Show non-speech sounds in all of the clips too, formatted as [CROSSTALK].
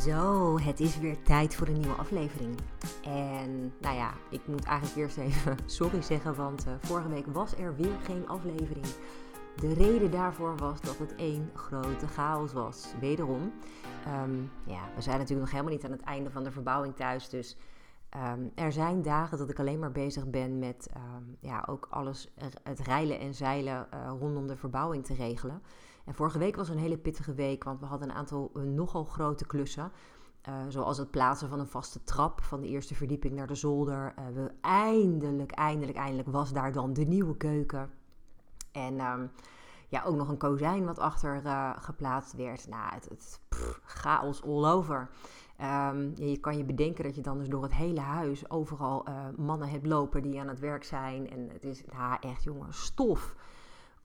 Zo, het is weer tijd voor een nieuwe aflevering. En nou ja, ik moet eigenlijk eerst even [LAUGHS] sorry zeggen, want uh, vorige week was er weer geen aflevering. De reden daarvoor was dat het één grote chaos was. Wederom. Um, ja, we zijn natuurlijk nog helemaal niet aan het einde van de verbouwing thuis. Dus um, er zijn dagen dat ik alleen maar bezig ben met um, ja, ook alles, het reilen en zeilen uh, rondom de verbouwing te regelen. Vorige week was een hele pittige week, want we hadden een aantal uh, nogal grote klussen. Uh, zoals het plaatsen van een vaste trap van de eerste verdieping naar de zolder. Uh, we eindelijk, eindelijk, eindelijk was daar dan de nieuwe keuken. En um, ja, ook nog een kozijn wat achter geplaatst werd. Nou, het, het chaos all over. Ja, je kan je bedenken dat je dan dus door het hele huis overal mannen hebt lopen die aan het werk zijn. En het is nou, echt, jongen, stof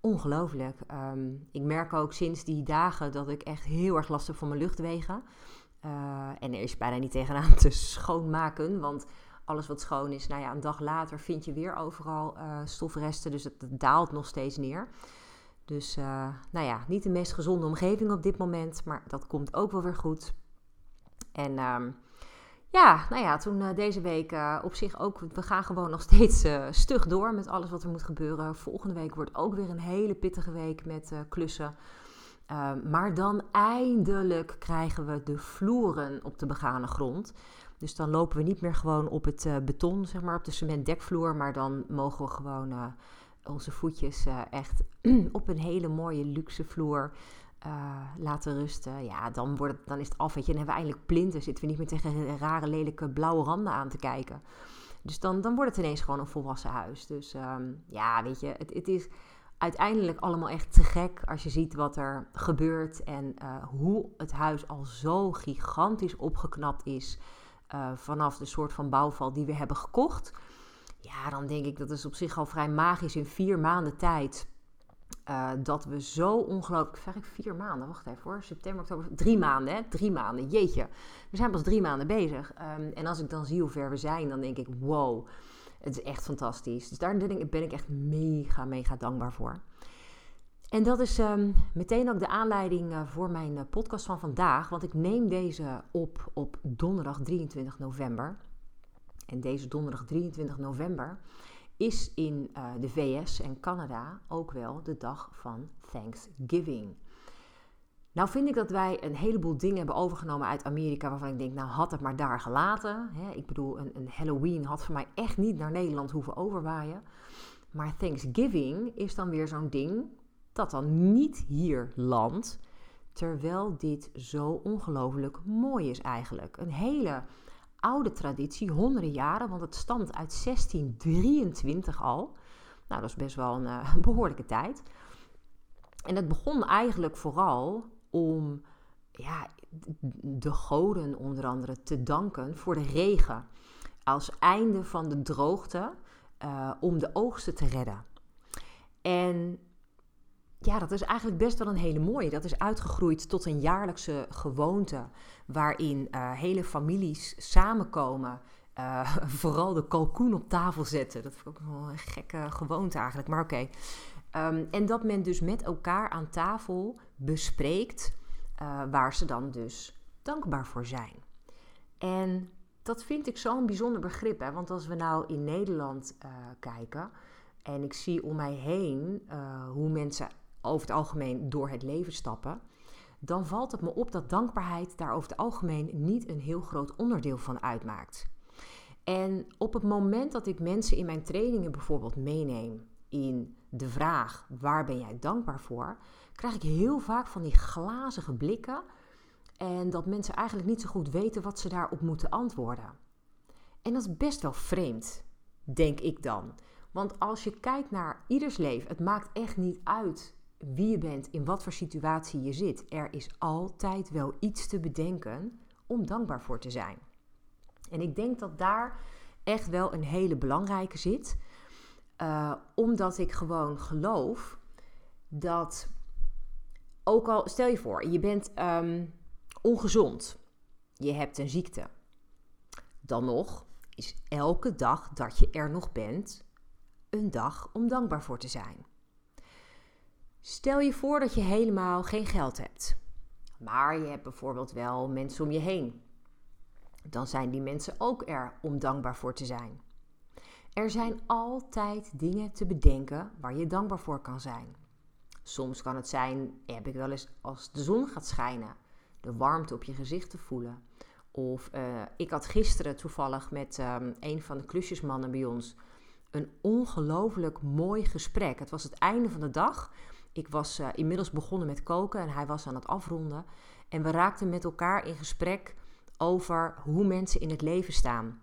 ongelooflijk. Um, ik merk ook sinds die dagen dat ik echt heel erg last heb van mijn luchtwegen. Uh, en er is bijna niet tegenaan te schoonmaken, want alles wat schoon is, nou ja, een dag later vind je weer overal uh, stofresten, dus het, daalt nog steeds neer. Dus uh, nou ja, niet de meest gezonde omgeving op dit moment, maar dat komt ook wel weer goed. En um, ja, nou ja, toen uh, deze week uh, op zich ook, we gaan gewoon nog steeds uh, stug door met alles wat er moet gebeuren. Volgende week wordt ook weer een hele pittige week met klussen. Ehm, maar dan eindelijk krijgen we de vloeren op de begane grond. Dus dan lopen we niet meer gewoon op het beton, zeg maar, op de cementdekvloer. Maar dan mogen we gewoon onze voetjes echt [CLEARS THROAT] op een hele mooie luxe vloer uh, laten rusten, ja, dan, wordt het, dan is het af. Weet je, dan hebben we eindelijk plinten. Zitten we niet meer tegen rare, lelijke blauwe randen aan te kijken. Dus dan, dan wordt het ineens gewoon een volwassen huis. Dus um, ja, weet je, het, het, is uiteindelijk allemaal echt te gek als je ziet wat er gebeurt. En uh, hoe het huis al zo gigantisch opgeknapt is uh, vanaf de soort van bouwval die we hebben gekocht. Ja, dan denk ik dat is op zich al vrij magisch in vier maanden tijd uh, dat we zo ongelooflijk, zeg ik vier maanden, wacht even hoor, september, oktober, drie maanden, hè? drie maanden, jeetje. We zijn pas drie maanden bezig. Um, en als ik dan zie hoe ver we zijn, dan denk ik, wow, het is echt fantastisch. Dus daar ben ik echt mega, mega dankbaar voor. En dat is um, meteen ook de aanleiding uh, voor mijn uh, podcast van vandaag, want ik neem deze op op donderdag 23 november. En deze donderdag 23 november is in uh, de VS en Canada ook wel de dag van Thanksgiving. Nou vind ik dat wij een heleboel dingen hebben overgenomen uit Amerika waarvan ik denk, nou had het maar daar gelaten. Hè? Ik bedoel, een, een Halloween had voor mij echt niet naar Nederland hoeven overwaaien. Maar Thanksgiving is dan weer zo'n ding dat dan niet hier landt. Terwijl dit zo ongelooflijk mooi is eigenlijk. Een hele oude traditie, honderden jaren, want het stamt uit 1623 al. Nou, dat is best wel een uh, [LAUGHS] behoorlijke tijd. En het begon eigenlijk vooral om ja, de goden onder andere te danken voor de regen. Als einde van de droogte uh, om de oogsten te redden. En ja, dat is eigenlijk best wel een hele mooie. Dat is uitgegroeid tot een jaarlijkse gewoonte. Waarin uh, hele families samenkomen. Uh, [LAUGHS] vooral de kalkoen op tafel zetten. Dat vind ik ook wel een gekke gewoonte eigenlijk. Maar oké. Um, en dat men dus met elkaar aan tafel bespreekt. Uh, waar ze dan dus dankbaar voor zijn. En dat vind ik zo'n bijzonder begrip. Hè? Want als we nou in Nederland kijken. En ik zie om mij heen hoe mensen over het algemeen door het leven stappen, dan valt het me op dat dankbaarheid daar over het algemeen niet een heel groot onderdeel van uitmaakt. En op het moment dat ik mensen in mijn trainingen bijvoorbeeld meeneem in de vraag waar ben jij dankbaar voor, krijg ik heel vaak van die glazige blikken en dat mensen eigenlijk niet zo goed weten wat ze daarop moeten antwoorden. En dat is best wel vreemd, denk ik dan. Want als je kijkt naar ieders leven, het maakt echt niet uit wie je bent, in wat voor situatie je zit. Er is altijd wel iets te bedenken om dankbaar voor te zijn. En ik denk dat daar echt wel een hele belangrijke zit. Uh, omdat ik gewoon geloof dat, ook al stel je voor, je bent um, ongezond, je hebt een ziekte. Dan nog is elke dag dat je er nog bent een dag om dankbaar voor te zijn. Stel je voor dat je helemaal geen geld hebt, maar je hebt bijvoorbeeld wel mensen om je heen. Dan zijn die mensen ook er om dankbaar voor te zijn. Er zijn altijd dingen te bedenken waar je dankbaar voor kan zijn. Soms kan het zijn, heb ik wel eens als de zon gaat schijnen, de warmte op je gezicht te voelen. Of uh, ik had gisteren toevallig met um, een van de klusjesmannen bij ons een ongelooflijk mooi gesprek. Het was het einde van de dag. Ik was uh, inmiddels begonnen met koken en hij was aan het afronden. En we raakten met elkaar in gesprek over hoe mensen in het leven staan.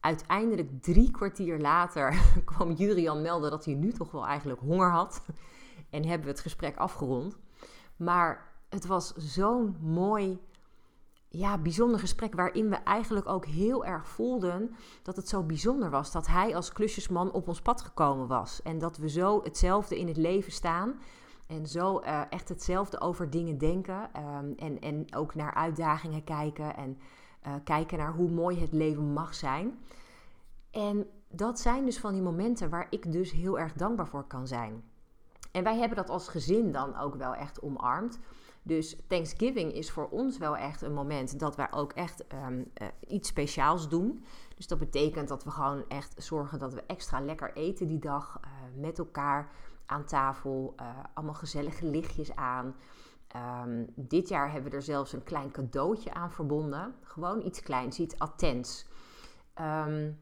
Uiteindelijk drie kwartier later [LAUGHS] kwam Jurian melden dat hij nu toch wel eigenlijk honger had. En hebben we het gesprek afgerond. Maar het was zo'n mooi, ja, bijzonder gesprek waarin we eigenlijk ook heel erg voelden dat het zo bijzonder was dat hij als klusjesman op ons pad gekomen was. En dat we zo hetzelfde in het leven staan. En zo uh, echt hetzelfde over dingen denken. Um, en, en ook naar uitdagingen kijken. En uh, kijken naar hoe mooi het leven mag zijn. En dat zijn dus van die momenten waar ik dus heel erg dankbaar voor kan zijn. En wij hebben dat als gezin dan ook wel echt omarmd. Dus Thanksgiving is voor ons wel echt een moment dat wij ook echt um, uh, iets speciaals doen. Dus dat betekent dat we gewoon echt zorgen dat we extra lekker eten die dag uh, met elkaar aan tafel. Uh, allemaal gezellige lichtjes aan. Um, dit jaar hebben we er zelfs een klein cadeautje aan verbonden. Gewoon iets kleins, iets attents. Um,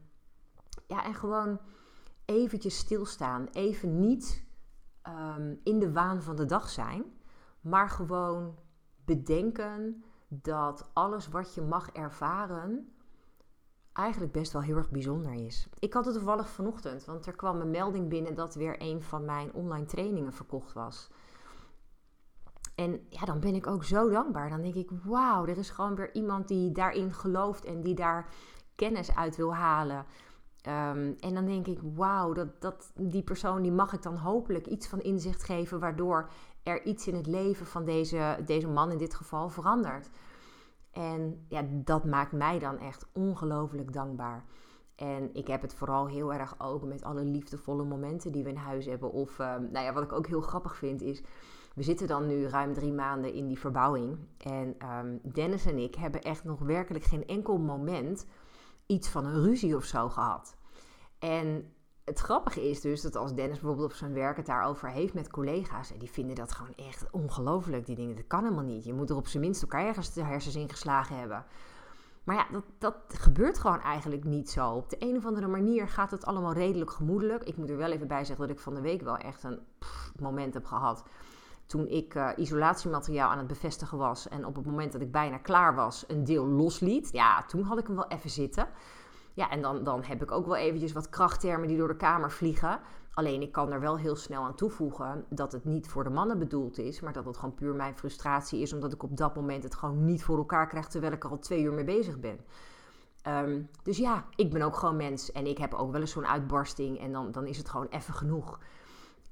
ja, en gewoon eventjes stilstaan. Even niet in de waan van de dag zijn. Maar gewoon bedenken dat alles wat je mag ervaren eigenlijk best wel heel erg bijzonder is. Ik had het toevallig vanochtend, want er kwam een melding binnen dat weer een van mijn online trainingen verkocht was. En ja, dan ben ik ook zo dankbaar. Dan denk ik, wauw, er is gewoon weer iemand die daarin gelooft en die daar kennis uit wil halen. Um, en dan denk ik, wauw, dat, dat, die persoon die mag ik dan hopelijk iets van inzicht geven, waardoor er iets in het leven van deze, deze man in dit geval verandert. En ja, dat maakt mij dan echt ongelooflijk dankbaar. En ik heb het vooral heel erg ook met alle liefdevolle momenten die we in huis hebben. Of, um, nou ja, wat ik ook heel grappig vind is, we zitten dan nu ruim drie maanden in die verbouwing. En um, Dennis en ik hebben echt nog werkelijk geen enkel moment iets van een ruzie of zo gehad. En het grappige is dus dat als Dennis bijvoorbeeld op zijn werk het daarover heeft met collega's, en die vinden dat gewoon echt ongelooflijk. Die dingen, dat kan helemaal niet. Je moet er op zijn minst elkaar ergens de hersens in geslagen hebben. Maar ja, dat, dat gebeurt gewoon eigenlijk niet zo. Op de een of andere manier gaat het allemaal redelijk gemoedelijk. Ik moet er wel even bij zeggen dat ik van de week wel echt een moment heb gehad. Toen ik uh, isolatiemateriaal aan het bevestigen was en op het moment dat ik bijna klaar was, een deel losliet. Ja, toen had ik hem wel even zitten. Ja, en dan, dan heb ik ook wel eventjes wat krachttermen die door de kamer vliegen. Alleen ik kan er wel heel snel aan toevoegen dat het niet voor de mannen bedoeld is, maar dat het gewoon puur mijn frustratie is, omdat ik op dat moment het gewoon niet voor elkaar krijg terwijl ik er al twee uur mee bezig ben. Um, dus ja, ik ben ook gewoon mens en ik heb ook wel eens zo'n uitbarsting en dan, dan is het gewoon even genoeg.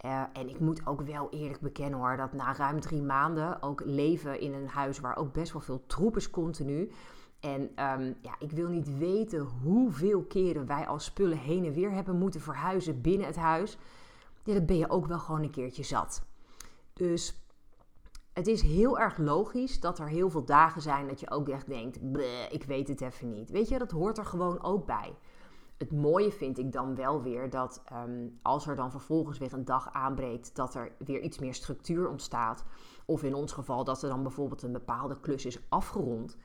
Uh, en ik moet ook wel eerlijk bekennen hoor, dat na ruim drie maanden ook leven in een huis waar ook best wel veel troep is continu. En um, ja, ik wil niet weten hoeveel keren wij als spullen heen en weer hebben moeten verhuizen binnen het huis. Ja, dat ben je ook wel gewoon een keertje zat. Dus het is heel erg logisch dat er heel veel dagen zijn dat je ook echt denkt: ik weet het even niet. Weet je, dat hoort er gewoon ook bij. Het mooie vind ik dan wel weer dat um, als er dan vervolgens weer een dag aanbreekt, dat er weer iets meer structuur ontstaat. Of in ons geval dat er dan bijvoorbeeld een bepaalde klus is afgerond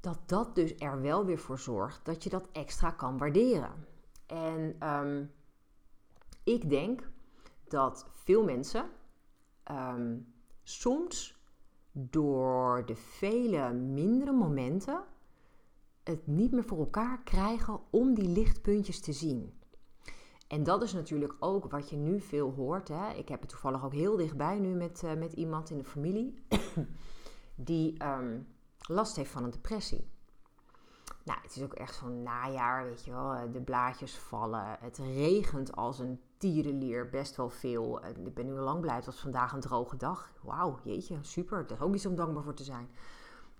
dat dat dus er wel weer voor zorgt dat je dat extra kan waarderen. En um, ik denk dat veel mensen um, soms door de vele mindere momenten het niet meer voor elkaar krijgen om die lichtpuntjes te zien. En dat is natuurlijk ook wat je nu veel hoort. Hè? Ik heb het toevallig ook heel dichtbij nu met, uh, met iemand in de familie [COUGHS] die um, last heeft van een depressie. nou, het is ook echt zo'n najaar, weet je wel. De blaadjes vallen. Het regent als een tierenlier best wel veel. Ik ben nu al lang blij. Het was vandaag een droge dag. Wauw, jeetje, super. Dat is ook iets om dankbaar voor te zijn.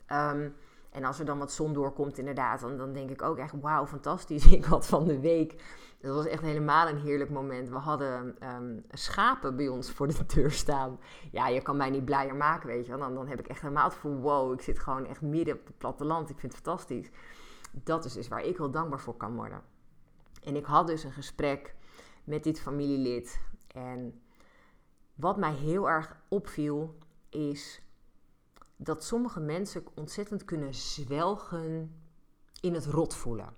Um, en als er dan wat zon doorkomt, inderdaad, dan, dan denk ik ook echt, wauw, fantastisch. [LAUGHS] Ik had van de week, dat was echt helemaal een heerlijk moment. We hadden ehm, schapen bij ons voor de [LAUGHS] deur staan. Ja, je kan mij niet blijer maken, weet je wel. Dan, dan heb ik echt helemaal het gevoel, wow, ik zit gewoon echt midden op het platteland. Ik vind het fantastisch. Dat is dus waar ik heel dankbaar voor kan worden. En ik had dus een gesprek met dit familielid. En wat mij heel erg opviel, is dat sommige mensen ontzettend kunnen zwelgen in het rot voelen.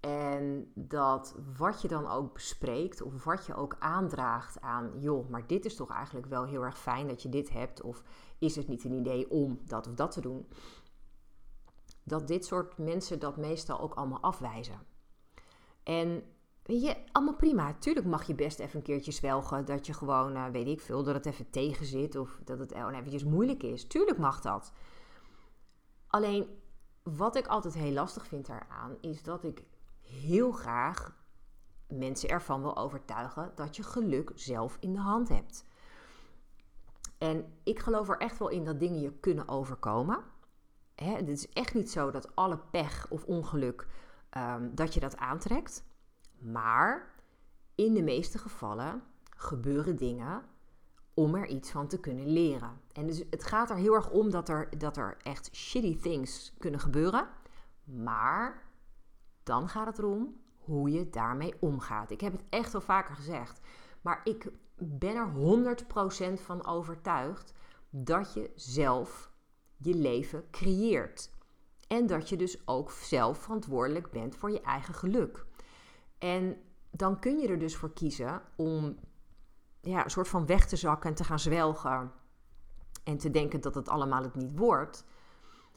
En dat wat je dan ook bespreekt of wat je ook aandraagt aan, joh, maar dit is toch eigenlijk wel heel erg fijn dat je dit hebt, of is het niet een idee om dat of dat te doen, dat dit soort mensen dat meestal ook allemaal afwijzen. En Weet je, allemaal prima. Tuurlijk mag je best even een keertje zwelgen dat je gewoon, uh, weet ik veel, dat het even tegen zit of dat het gewoon eventjes moeilijk is. Tuurlijk mag dat. Alleen, wat ik altijd heel lastig vind daaraan, is dat ik heel graag mensen ervan wil overtuigen dat je geluk zelf in de hand hebt. En ik geloof er echt wel in dat dingen je kunnen overkomen. Hè, het is echt niet zo dat alle pech of ongeluk, um, dat je dat aantrekt. Maar in de meeste gevallen gebeuren dingen om er iets van te kunnen leren. En dus het gaat er heel erg om dat er, dat er echt shitty things kunnen gebeuren. Maar dan gaat het erom hoe je daarmee omgaat. Ik heb het echt al vaker gezegd. Maar ik ben er 100% van overtuigd dat je zelf je leven creëert. En dat je dus ook zelf verantwoordelijk bent voor je eigen geluk. En dan kun je er dus voor kiezen om ja, een soort van weg te zakken en te gaan zwelgen. En te denken dat het allemaal het niet wordt.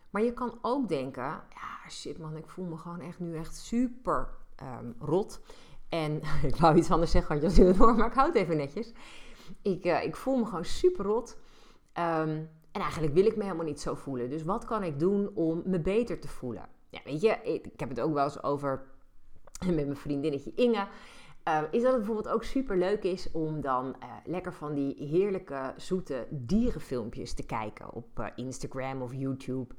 Maar je kan ook denken: ja, shit man, ik voel me gewoon echt nu echt super um, rot. En [LAUGHS] ik wou iets anders zeggen, want je het door, maar ik houd het even netjes. Ik, uh, ik voel me gewoon super rot. Um, en eigenlijk wil ik me helemaal niet zo voelen. Dus wat kan ik doen om me beter te voelen? Ja, weet je, ik heb het ook wel eens over met mijn vriendinnetje Inge. Uh, is dat het bijvoorbeeld ook super leuk is om dan uh, lekker van die heerlijke zoete dierenfilmpjes te kijken op uh, Instagram of YouTube.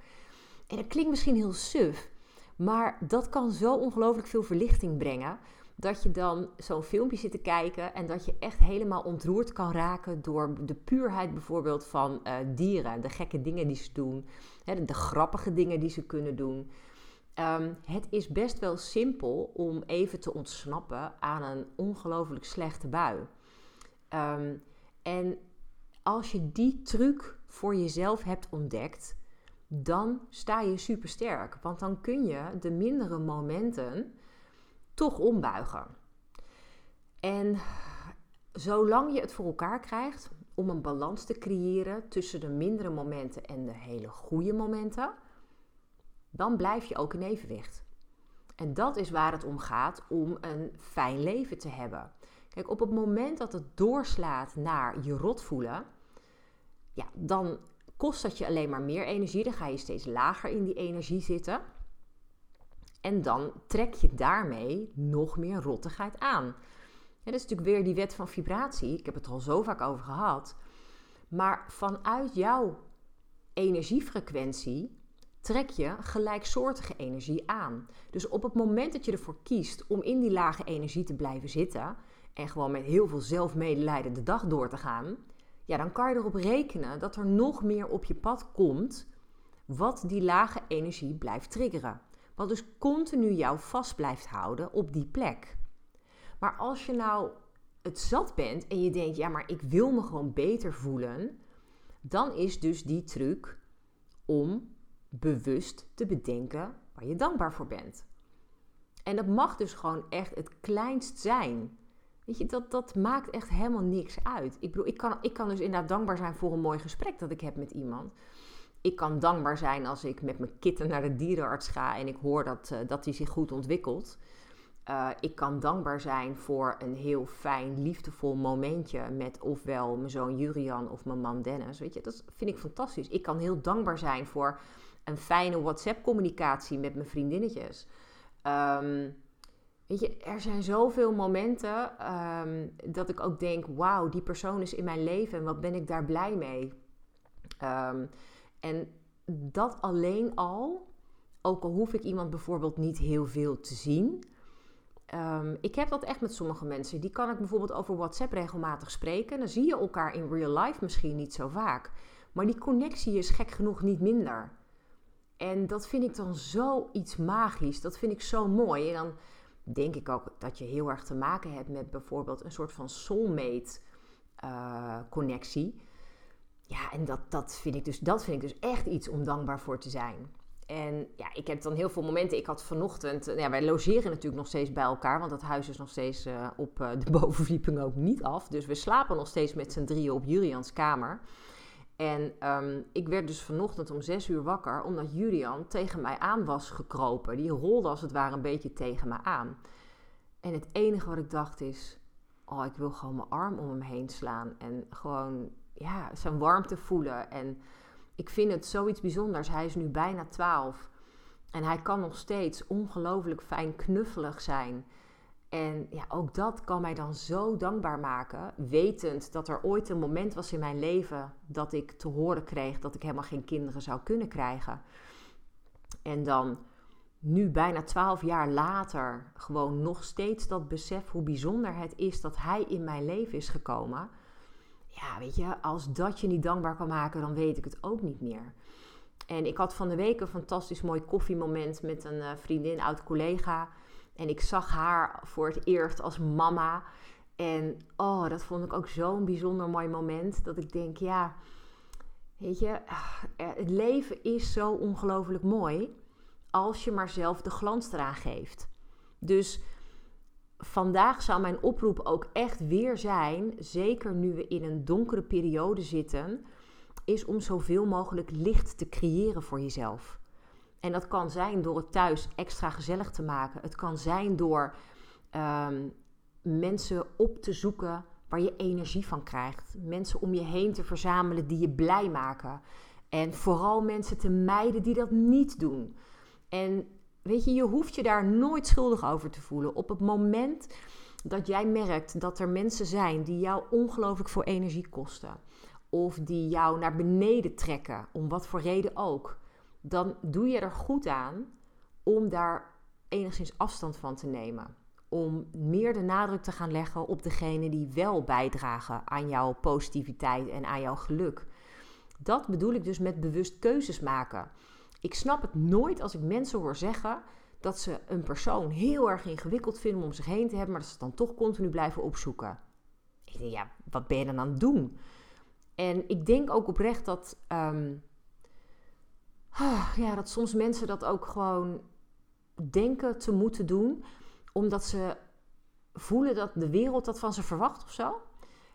En dat klinkt misschien heel suf, maar dat kan zo ongelooflijk veel verlichting brengen. Dat je dan zo'n filmpje zit te kijken en dat je echt helemaal ontroerd kan raken door de puurheid bijvoorbeeld van dieren. De gekke dingen die ze doen, hè, de grappige dingen die ze kunnen doen. Um, het is best wel simpel om even te ontsnappen aan een ongelooflijk slechte bui. Um, en als je die truc voor jezelf hebt ontdekt, dan sta je super sterk. Want dan kun je de mindere momenten toch ombuigen. En zolang je het voor elkaar krijgt om een balans te creëren tussen de mindere momenten en de hele goede momenten dan blijf je ook in evenwicht. En dat is waar het om gaat om een fijn leven te hebben. Kijk, op het moment dat het doorslaat naar je rot voelen, ja, dan kost dat je alleen maar meer energie. Dan ga je steeds lager in die energie zitten. En dan trek je daarmee nog meer rottigheid aan. Ja, dat is natuurlijk weer die wet van vibratie. Ik heb het al zo vaak over gehad. Maar vanuit jouw energiefrequentie trek je gelijksoortige energie aan. Dus op het moment dat je ervoor kiest om in die lage energie te blijven zitten en gewoon met heel veel zelfmedelijden de dag door te gaan, ja, dan kan je erop rekenen dat er nog meer op je pad komt wat die lage energie blijft triggeren. Wat dus continu jou vast blijft houden op die plek. Maar als je nou het zat bent en je denkt, ja, maar ik wil me gewoon beter voelen, dan is dus die truc om bewust te bedenken waar je dankbaar voor bent. En dat mag dus gewoon echt het kleinst zijn. Weet je, dat, dat maakt echt helemaal niks uit. Ik bedoel, ik kan, ik kan dus inderdaad dankbaar zijn voor een mooi gesprek dat ik heb met iemand. Ik kan dankbaar zijn als ik met mijn kitten naar de dierenarts ga en ik hoor dat, uh, dat die zich goed ontwikkelt. Uh, ik kan dankbaar zijn voor een heel fijn, liefdevol momentje met ofwel mijn zoon Jurian of mijn man Dennis. Weet je, dat vind ik fantastisch. Ik kan heel dankbaar zijn voor een fijne WhatsApp-communicatie met mijn vriendinnetjes. Ehm, weet je, er zijn zoveel momenten ehm, dat ik ook denk: wauw, die persoon is in mijn leven en wat ben ik daar blij mee. Ehm, en dat alleen al, ook al hoef ik iemand bijvoorbeeld niet heel veel te zien. Ik heb dat echt met sommige mensen. Die kan ik bijvoorbeeld over WhatsApp regelmatig spreken. Dan zie je elkaar in real life misschien niet zo vaak. Maar die connectie is gek genoeg niet minder. En dat vind ik dan zoiets magisch. Dat vind ik zo mooi. En dan denk ik ook dat je heel erg te maken hebt met bijvoorbeeld een soort van soulmate uh, connectie. Ja, en dat, dat, vind ik dus, dat vind ik dus echt iets om dankbaar voor te zijn. En ja, ik heb dan heel veel momenten. Ik had vanochtend, ja, wij logeren natuurlijk nog steeds bij elkaar, want dat huis is nog steeds uh, op uh, de [LAUGHS] bovenverdieping ook niet af. Dus we slapen nog steeds met z'n drieën op Julians kamer. En ehm, ik werd dus vanochtend om zes uur wakker omdat Julian tegen mij aan was gekropen. Die rolde als het ware een beetje tegen me aan. En het enige wat ik dacht is: Oh, ik wil gewoon mijn arm om hem heen slaan. En gewoon ja, zijn warmte voelen. En ik vind het zoiets bijzonders. Hij is nu bijna twaalf. En hij kan nog steeds ongelooflijk fijn knuffelig zijn. En ja, ook dat kan mij dan zo dankbaar maken, wetend dat er ooit een moment was in mijn leven dat ik te horen kreeg dat ik helemaal geen kinderen zou kunnen krijgen. En dan nu bijna twaalf jaar later gewoon nog steeds dat besef hoe bijzonder het is dat hij in mijn leven is gekomen. Ja, weet je, als dat je niet dankbaar kan maken, dan weet ik het ook niet meer. En ik had van de week een fantastisch mooi koffiemoment met een eh, vriendin, oud collega. En ik zag haar voor het eerst als mama. En oh, dat vond ik ook zo'n bijzonder mooi moment. Dat ik denk, ja, weet je, ah, het leven is zo ongelooflijk mooi. Als je maar zelf de glans eraan geeft. Dus vandaag zou mijn oproep ook echt weer zijn, zeker nu we in een donkere periode zitten, is om zoveel mogelijk licht te creëren voor jezelf. En dat kan zijn door het thuis extra gezellig te maken. Het kan zijn door ehm, mensen op te zoeken waar je energie van krijgt. Mensen om je heen te verzamelen die je blij maken. En vooral mensen te mijden die dat niet doen. En weet je, je hoeft je daar nooit schuldig over te voelen. Op het moment dat jij merkt dat er mensen zijn die jou ongelooflijk veel energie kosten. Of die jou naar beneden trekken, om wat voor reden ook dan doe je er goed aan om daar enigszins afstand van te nemen. Om meer de nadruk te gaan leggen op degene die wel bijdragen aan jouw positiviteit en aan jouw geluk. Dat bedoel ik dus met bewust keuzes maken. Ik snap het nooit als ik mensen hoor zeggen dat ze een persoon heel erg ingewikkeld vinden om zich heen te hebben, maar dat ze het dan toch continu blijven opzoeken. Ik denk, ja, wat ben je dan aan het doen? En ik denk ook oprecht dat ehm, Ah, ja, dat soms mensen dat ook gewoon denken te moeten doen, omdat ze voelen dat de wereld dat van ze verwacht of zo.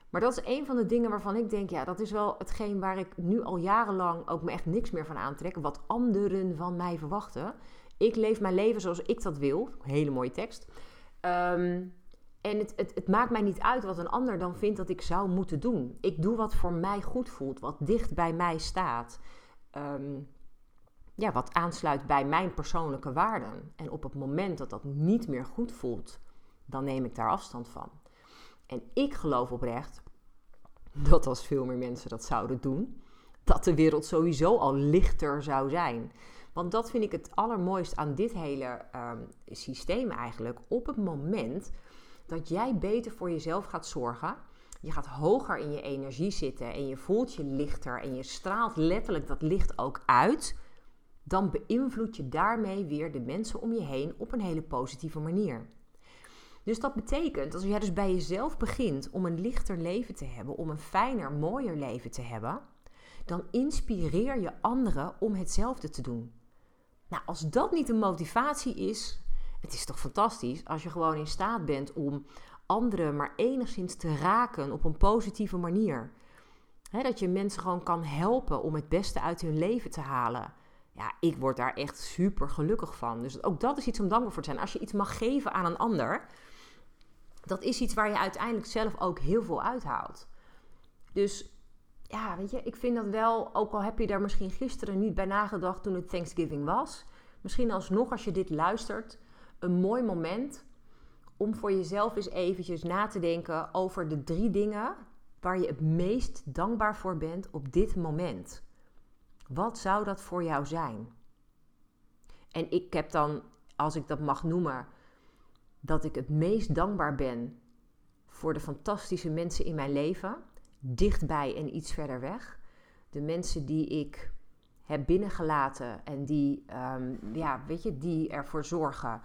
Maar dat is een van de dingen waarvan ik denk, ja, dat is wel hetgeen waar ik nu al jarenlang ook me echt niks meer van aantrek. Wat anderen van mij verwachten. Ik leef mijn leven zoals ik dat wil. Hele mooie tekst. Ehm, en het, het, het, maakt mij niet uit wat een ander dan vindt dat ik zou moeten doen. Ik doe wat voor mij goed voelt, wat dicht bij mij staat. Um, ja, wat aansluit bij mijn persoonlijke waarden. En op het moment dat dat niet meer goed voelt, dan neem ik daar afstand van. En ik geloof oprecht dat als veel meer mensen dat zouden doen, dat de wereld sowieso al lichter zou zijn. Want dat vind ik het allermooist aan dit hele ehm, systeem eigenlijk. Op het moment dat jij beter voor jezelf gaat zorgen, je gaat hoger in je energie zitten en je voelt je lichter en je straalt letterlijk dat licht ook uit dan beïnvloed je daarmee weer de mensen om je heen op een hele positieve manier. Dus dat betekent, als jij dus bij jezelf begint om een lichter leven te hebben, om een fijner, mooier leven te hebben, dan inspireer je anderen om hetzelfde te doen. Nou, als dat niet een motivatie is, het is toch fantastisch als je gewoon in staat bent om anderen maar enigszins te raken op een positieve manier. dat je mensen gewoon kan helpen om het beste uit hun leven te halen ja, ik word daar echt super gelukkig van. Dus ook dat is iets om dankbaar voor te zijn. Als je iets mag geven aan een ander, dat is iets waar je uiteindelijk zelf ook heel veel uithaalt. Dus ja, weet je, ik vind dat wel, ook al heb je daar misschien gisteren niet bij nagedacht toen het Thanksgiving was, misschien alsnog als je dit luistert, een mooi moment om voor jezelf eens eventjes na te denken over de drie dingen waar je het meest dankbaar voor bent op dit moment. Wat zou dat voor jou zijn? En ik heb dan, als ik dat mag noemen, dat ik het meest dankbaar ben voor de fantastische mensen in mijn leven, dichtbij en iets verder weg. De mensen die ik heb binnengelaten en die, um, ja, weet je, die ervoor zorgen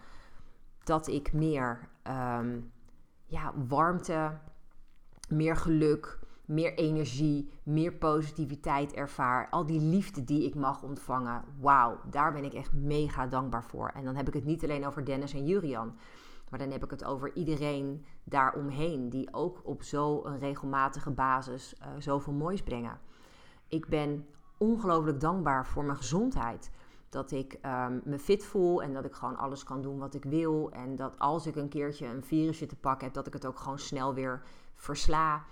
dat ik meer ehm, ja, warmte, meer geluk, meer energie, meer positiviteit ervaar. Al die liefde die ik mag ontvangen. Wauw, daar ben ik echt mega dankbaar voor. En dan heb ik het niet alleen over Dennis en Jurian. Maar dan heb ik het over iedereen daaromheen. Die ook op zo'n regelmatige basis uh, zoveel moois brengen. Ik ben ongelooflijk dankbaar voor mijn gezondheid. Dat ik um, me fit voel en dat ik gewoon alles kan doen wat ik wil. En dat als ik een keertje een virusje te pakken heb, dat ik het ook gewoon snel weer versla.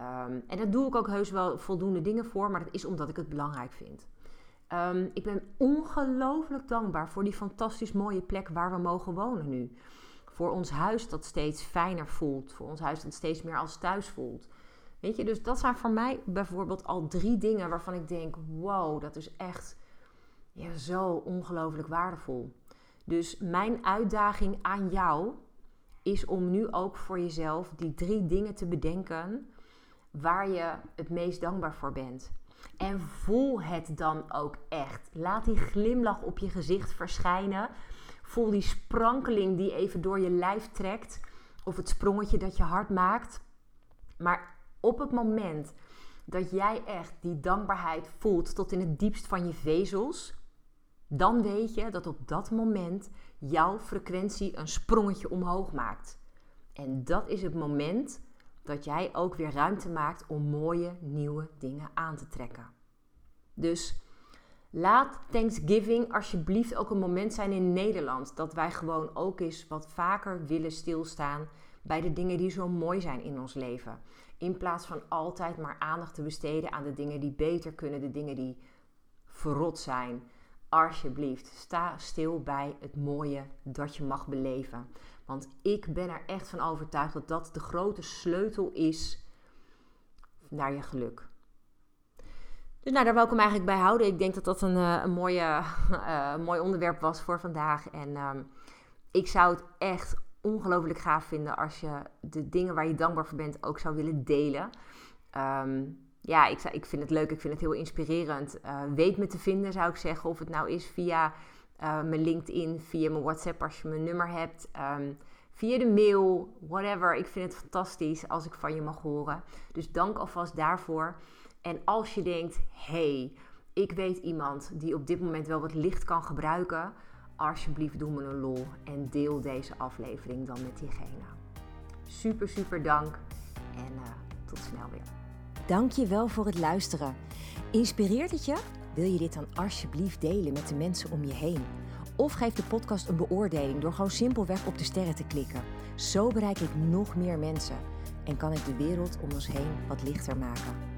Um, en daar doe ik ook heus wel voldoende dingen voor, maar dat is omdat ik het belangrijk vind. Um, ik ben ongelooflijk dankbaar voor die fantastisch mooie plek waar we mogen wonen nu. Voor ons huis dat steeds fijner voelt. Voor ons huis dat steeds meer als thuis voelt. Weet je, dus dat zijn voor mij bijvoorbeeld al drie dingen waarvan ik denk: wow, dat is echt ja, zo ongelooflijk waardevol. Dus mijn uitdaging aan jou is om nu ook voor jezelf die drie dingen te bedenken waar je het meest dankbaar voor bent. En voel het dan ook echt. Laat die glimlach op je gezicht verschijnen. Voel die sprankeling die even door je lijf trekt. Of het sprongetje dat je hart maakt. Maar op het moment dat jij echt die dankbaarheid voelt tot in het diepst van je vezels, dan weet je dat op dat moment jouw frequentie een sprongetje omhoog maakt. En dat is het moment dat jij ook weer ruimte maakt om mooie nieuwe dingen aan te trekken. Dus laat Thanksgiving alsjeblieft ook een moment zijn in Nederland dat wij gewoon ook eens wat vaker willen stilstaan bij de dingen die zo mooi zijn in ons leven. In plaats van altijd maar aandacht te besteden aan de dingen die beter kunnen, de dingen die verrot zijn. Alsjeblieft, sta stil bij het mooie dat je mag beleven. Want ik ben er echt van overtuigd dat dat de grote sleutel is naar je geluk. Dus nou, daar wil ik hem eigenlijk bij houden. Ik denk dat dat een, eh, een, mooie, uh, [LAUGHS] mooi onderwerp was voor vandaag. En ehm, ik zou het echt ongelooflijk gaaf vinden als je de dingen waar je dankbaar voor bent ook zou willen delen. Ehm, ja, ik, ik vind het leuk, ik vind het heel inspirerend. Uh, weet me te vinden, zou ik zeggen. Of het nou is via mijn LinkedIn, via mijn WhatsApp als je mijn nummer hebt. Um, via de mail, whatever. Ik vind het fantastisch als ik van je mag horen. Dus dank alvast daarvoor. En als je denkt, hey, ik weet iemand die op dit moment wel wat licht kan gebruiken. Alsjeblieft doe me een lol en deel deze aflevering dan met diegene. Super, super dank en uh, tot snel weer. Dank je wel voor het luisteren. Inspireert het je? Wil je dit dan alsjeblieft delen met de mensen om je heen? Of geef de podcast een beoordeling door gewoon simpelweg op de sterren te klikken. Zo bereik ik nog meer mensen en kan ik de wereld om ons heen wat lichter maken.